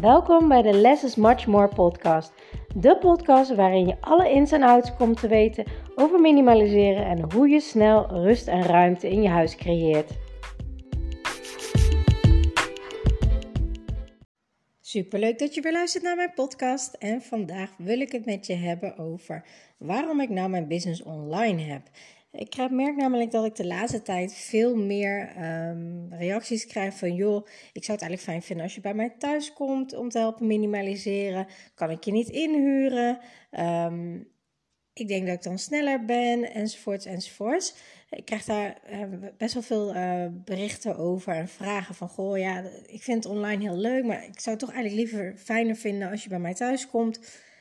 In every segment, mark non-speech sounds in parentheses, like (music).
Welkom bij de Less is Much More podcast. De podcast waarin je alle ins en outs komt te weten over minimaliseren en hoe je snel rust en ruimte in je huis creëert. Superleuk dat je weer luistert naar mijn podcast en vandaag wil ik het met je hebben over waarom ik nou mijn business online heb. Ik merk namelijk dat ik de laatste tijd veel meer um, reacties krijg van joh, ik zou het eigenlijk fijn vinden als je bij mij thuis komt om te helpen minimaliseren. Kan ik je niet inhuren? Um, ik denk dat ik dan sneller ben, enzovoorts, enzovoorts. Ik krijg daar uh, best wel veel uh, berichten over en vragen van, goh, ja, ik vind het online heel leuk, maar ik zou het toch eigenlijk liever fijner vinden als je bij mij thuis komt.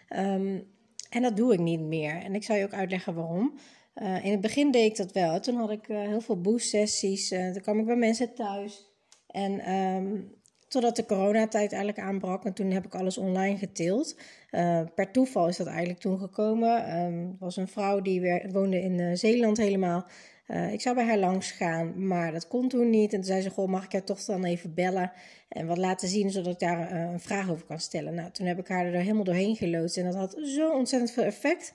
Um, en dat doe ik niet meer. En ik zal je ook uitleggen waarom. Uh, in het begin deed ik dat wel. Toen had ik uh, heel veel boost-sessies. Uh, dan kwam ik bij mensen thuis. En um, totdat de coronatijd eigenlijk aanbrak. En toen heb ik alles online geteeld. per toeval is dat eigenlijk toen gekomen. Um, er was een vrouw die woonde in Zeeland helemaal. ik zou bij haar langs gaan, maar dat kon toen niet. En toen zei ze: Goh, mag ik haar toch dan even bellen en wat laten zien, zodat ik daar een vraag over kan stellen? Nou, toen heb ik haar er helemaal doorheen geloodst. En dat had zo ontzettend veel effect.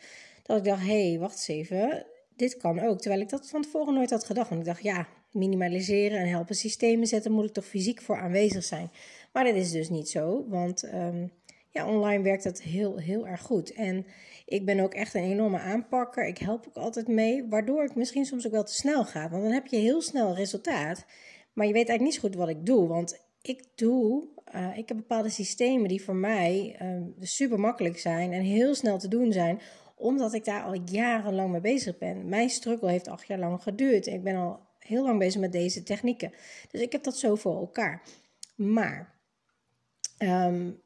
Dat ik dacht, hé, hey, wacht eens even, dit kan ook. Terwijl ik dat van tevoren nooit had gedacht. Want ik dacht, ja, minimaliseren en helpen systemen zetten, moet ik toch fysiek voor aanwezig zijn. Maar dat is dus niet zo, want um, ja, online werkt dat heel, heel erg goed. En ik ben ook echt een enorme aanpakker. Ik help ook altijd mee, waardoor ik misschien soms ook wel te snel ga. Want dan heb je heel snel resultaat, maar je weet eigenlijk niet zo goed wat ik doe. Want ik doe, uh, ik heb bepaalde systemen die voor mij uh, super makkelijk zijn en heel snel te doen zijn omdat ik daar al jarenlang mee bezig ben. Mijn struggle heeft acht jaar lang geduurd. Ik ben al heel lang bezig met deze technieken. Dus ik heb dat zo voor elkaar. Maar um,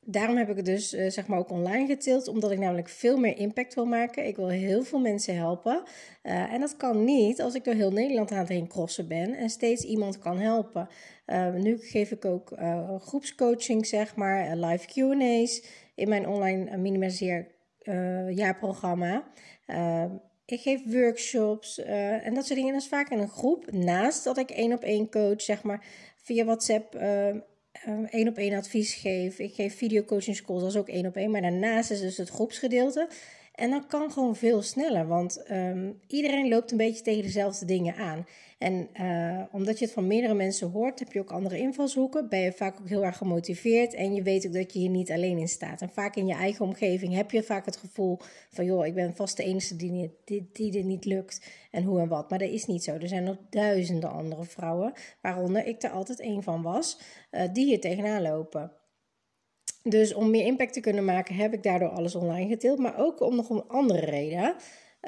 daarom heb ik het dus uh, zeg maar ook online getild, omdat ik namelijk veel meer impact wil maken. Ik wil heel veel mensen helpen. Uh, en dat kan niet als ik door heel Nederland aan het heen crossen ben en steeds iemand kan helpen. Uh, nu geef ik ook groepscoaching, zeg maar, live Q&A's in mijn online minimaliseer uh, jaarprogramma. Uh, ik geef workshops uh, en dat soort dingen. Dat is vaak in een groep. Naast dat ik één op één coach, zeg maar, via WhatsApp één op één advies geef. Ik geef videocoaching schools, dat is ook één op één. Maar daarnaast is dus het groepsgedeelte. En dat kan gewoon veel sneller, want um, iedereen loopt een beetje tegen dezelfde dingen aan. En uh, omdat je het van meerdere mensen hoort, heb je ook andere invalshoeken. Ben je vaak ook heel erg gemotiveerd en je weet ook dat je hier niet alleen in staat. En vaak in je eigen omgeving heb je vaak het gevoel van, joh, ik ben vast de enige die, die, die dit niet lukt en hoe en wat. Maar dat is niet zo. Er zijn nog duizenden andere vrouwen, waaronder ik er altijd één van was, uh, die hier tegenaan lopen. Dus om meer impact te kunnen maken, heb ik daardoor alles online gedeeld. Maar ook om nog een andere reden.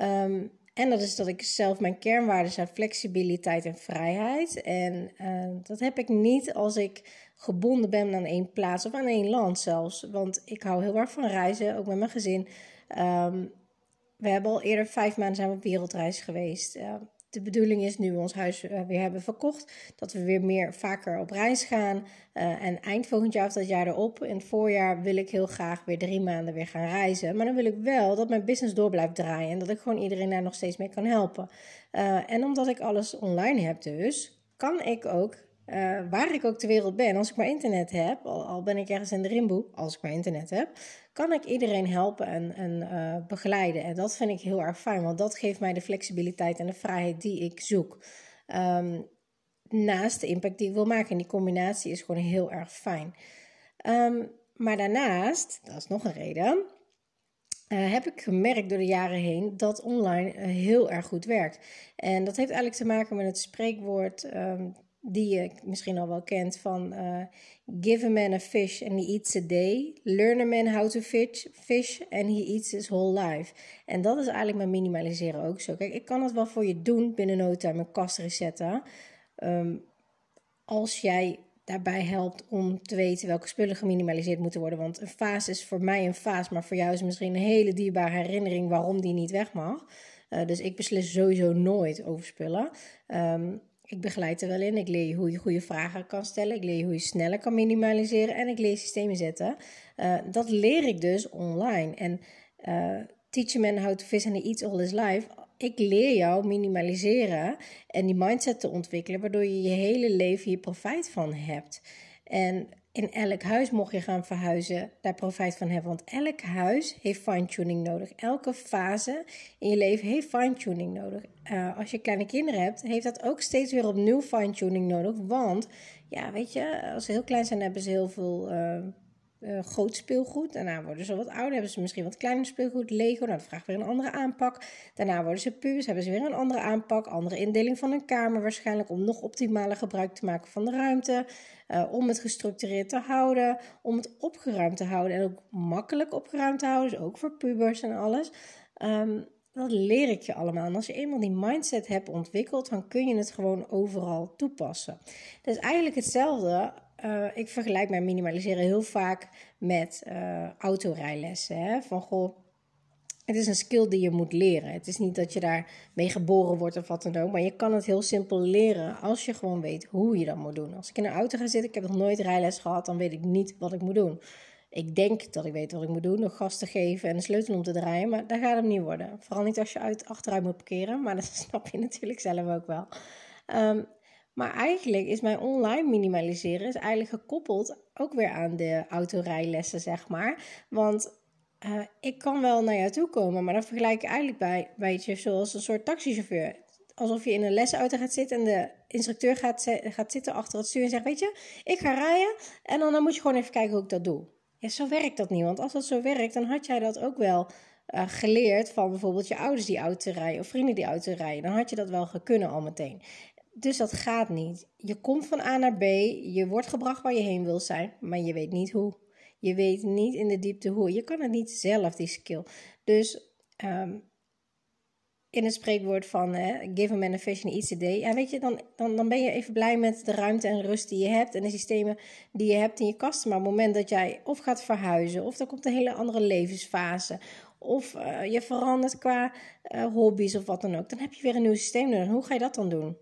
Um, en dat is dat ik zelf mijn kernwaarden zijn flexibiliteit en vrijheid. En uh, dat heb ik niet als ik gebonden ben aan één plaats of aan één land zelfs. Want ik hou heel erg van reizen, ook met mijn gezin. Um, we hebben al eerder vijf maanden zijn we op wereldreis geweest. De bedoeling is nu we ons huis eh, weer hebben verkocht, dat we weer meer vaker op reis gaan. Uh, en eind volgend jaar of dat jaar erop, in het voorjaar, wil ik heel graag weer drie maanden weer gaan reizen. Maar dan wil ik wel dat mijn business door blijft draaien en dat ik gewoon iedereen daar nog steeds mee kan helpen. Uh, en omdat ik alles online heb dus, kan ik ook uh, waar ik ook ter wereld ben, als ik maar internet heb, al, ben ik ergens in de rimboe, als ik maar internet heb, kan ik iedereen helpen en, en uh, begeleiden. En dat vind ik heel erg fijn, want dat geeft mij de flexibiliteit en de vrijheid die ik zoek. Um, naast de impact die ik wil maken. En die combinatie is gewoon heel erg fijn. Um, maar daarnaast, dat is nog een reden, uh, heb ik gemerkt door de jaren heen dat online heel erg goed werkt. En dat heeft eigenlijk te maken met het spreekwoord um, die je misschien al wel kent van uh, give a man a fish and he eats a day. Learn a man how to fish, fish and he eats his whole life. En dat is eigenlijk met minimaliseren ook zo. Kijk, ik kan het wel voor je doen binnen no time, een kast resetten. Um, als jij daarbij helpt om te weten welke spullen geminimaliseerd moeten worden. Want een vaas is voor mij een vaas, maar voor jou is misschien een hele dierbare herinnering waarom die niet weg mag. Uh, dus ik beslis sowieso nooit over spullen. Um, ik begeleid er wel in. Ik leer je hoe je goede vragen kan stellen. Ik leer je hoe je sneller kan minimaliseren. En ik leer systemen zetten. Uh, dat leer ik dus online. En uh, teach a man how to fish and he eats all his life. Ik leer jou minimaliseren en die mindset te ontwikkelen, waardoor je je hele leven hier profijt van hebt. En in elk huis, mocht je gaan verhuizen, daar profijt van hebben. Want elk huis heeft fine-tuning nodig. Elke fase in je leven heeft fine-tuning nodig. Uh, als je kleine kinderen hebt, heeft dat ook steeds weer opnieuw fine-tuning nodig. Want, ja, weet je, als ze heel klein zijn, hebben ze heel veel uh, uh, groot speelgoed. Daarna worden ze wat ouder, hebben ze misschien wat kleiner speelgoed, Lego. Nou, dat vraagt weer een andere aanpak. Daarna worden ze pubers, hebben ze weer een andere aanpak. Andere indeling van een kamer waarschijnlijk om nog optimaler gebruik te maken van de ruimte. Uh, om het gestructureerd te houden, om het opgeruimd te houden en ook makkelijk opgeruimd te houden. Dus ook voor pubers en alles. Um, dat leer ik je allemaal. En als je eenmaal die mindset hebt ontwikkeld, dan kun je het gewoon overal toepassen. Dat is eigenlijk hetzelfde uh, ik vergelijk mijn minimaliseren heel vaak met uh, autorijlessen. Hè? Van goh, het is een skill die je moet leren. Het is niet dat je daar mee geboren wordt of wat dan ook. Maar je kan het heel simpel leren als je gewoon weet hoe je dat moet doen. Als ik in een auto ga zitten, ik heb nog nooit rijles gehad, dan weet ik niet wat ik moet doen. Ik denk dat ik weet wat ik moet doen, nog gas te geven en een sleutel om te draaien. Maar dat gaat hem niet worden. Vooral niet als je uit achteruit moet parkeren. Maar (laughs) dat snap je natuurlijk zelf ook wel. Um, maar eigenlijk is mijn online minimaliseren is eigenlijk gekoppeld ook weer aan de autorijlessen, zeg maar. Want uh, ik kan wel naar jou toe komen, maar dan vergelijk ik eigenlijk bij, weet je, zoals een soort taxichauffeur. Alsof je in een lesauto gaat zitten en de instructeur gaat, gaat zitten achter het stuur en zegt, weet je, ik ga rijden en dan, dan moet je gewoon even kijken hoe ik dat doe. Ja, zo werkt dat niet, want als dat zo werkt, dan had jij dat ook wel uh, geleerd van bijvoorbeeld je ouders die auto rijden of vrienden die auto rijden. Dan had je dat wel gekunnen al meteen. Dus dat gaat niet. Je komt van A naar B, je wordt gebracht waar je heen wil zijn, maar je weet niet hoe. Je weet niet in de diepte hoe. Je kan het niet zelf, die skill. Dus um, in het spreekwoord van give a man a vision each a day. Ja, weet je, dan, dan, dan ben je even blij met de ruimte en rust die je hebt en de systemen die je hebt in je kast. Maar op het moment dat jij of gaat verhuizen, of er komt een hele andere levensfase, of uh, je verandert qua uh, hobby's of wat dan ook, dan heb je weer een nieuw systeem nodig. Hoe ga je dat dan doen?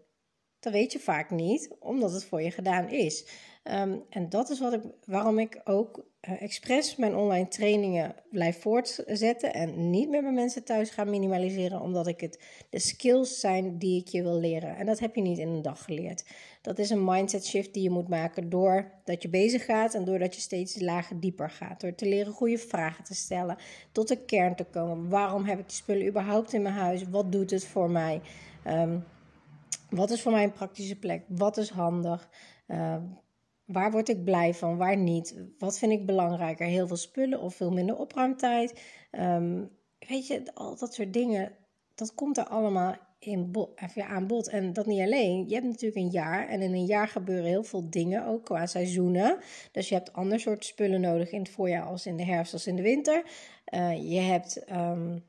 Dat weet je vaak niet, omdat het voor je gedaan is. Ehm, en dat is wat ik, waarom ik ook uh, expres mijn online trainingen blijf voortzetten en niet meer bij mensen thuis ga minimaliseren, omdat ik het de skills zijn die ik je wil leren. En dat heb je niet in een dag geleerd. Dat is een mindset shift die je moet maken doordat je bezig gaat en doordat je steeds lager dieper gaat. Door te leren goede vragen te stellen, tot de kern te komen. Waarom heb ik die spullen überhaupt in mijn huis? Wat doet het voor mij? Um, wat is voor mij een praktische plek? Wat is handig? Uh, waar word ik blij van? Waar niet? Wat vind ik belangrijker? Heel veel spullen of veel minder opruimtijd? Um, weet je, al dat soort dingen, dat komt er allemaal in aan bod. En dat niet alleen. Je hebt natuurlijk een jaar. En in een jaar gebeuren heel veel dingen, ook qua seizoenen. Dus je hebt ander soort spullen nodig in het voorjaar als in de herfst als in de winter. Uh, je hebt... Um,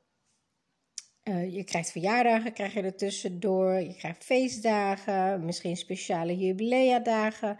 uh, je krijgt verjaardagen, krijg je er tussendoor. Je krijgt feestdagen, misschien speciale jubileadagen,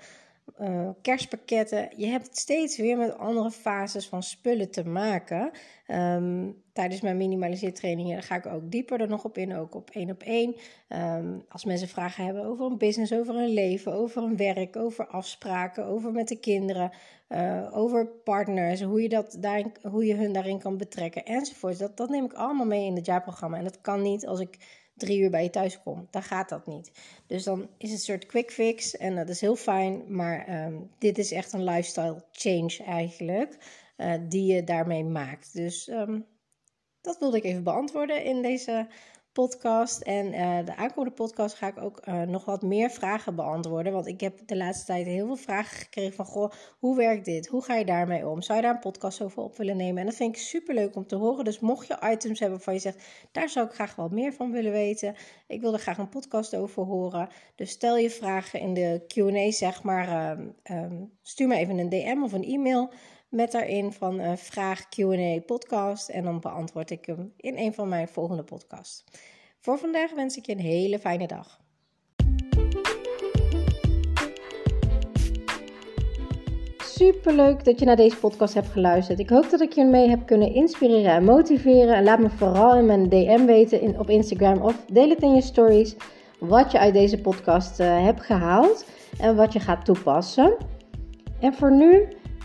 uh, kerstpakketten. Je hebt steeds weer met andere fases van spullen te maken. Um, tijdens mijn minimaliseertrainingen ga ik ook dieper er nog op in, ook op één op één. Um, als mensen vragen hebben over een business, over een leven, over een werk, over afspraken, over met de kinderen, uh, over partners, hoe je, dat daarin, hoe je hun daarin kan betrekken enzovoort. Dat, dat neem ik allemaal mee in het jaarprogramma. En dat kan niet als ik drie uur bij je thuis kom. Dan gaat dat niet. Dus dan is het een soort quick fix en dat is heel fijn. Maar um, dit is echt een lifestyle change eigenlijk. Uh, die je daarmee maakt. Dus um, dat wilde ik even beantwoorden in deze podcast. En uh, de aankomende podcast ga ik ook uh, nog wat meer vragen beantwoorden. Want ik heb de laatste tijd heel veel vragen gekregen van... Goh, hoe werkt dit? Hoe ga je daarmee om? Zou je daar een podcast over op willen nemen? En dat vind ik super leuk om te horen. Dus mocht je items hebben waarvan je zegt... daar zou ik graag wat meer van willen weten. Ik wil er graag een podcast over horen. Dus stel je vragen in de Q&A, zeg maar. Uh, um, stuur me even een DM of een e-mail met daarin van uh, vraag Q&A podcast en dan beantwoord ik hem in een van mijn volgende podcasts. Voor vandaag wens ik je een hele fijne dag. Superleuk dat je naar deze podcast hebt geluisterd. Ik hoop dat ik je mee heb kunnen inspireren en motiveren. En laat me vooral in mijn DM weten in, op Instagram of deel het in je stories wat je uit deze podcast uh, hebt gehaald en wat je gaat toepassen. En voor nu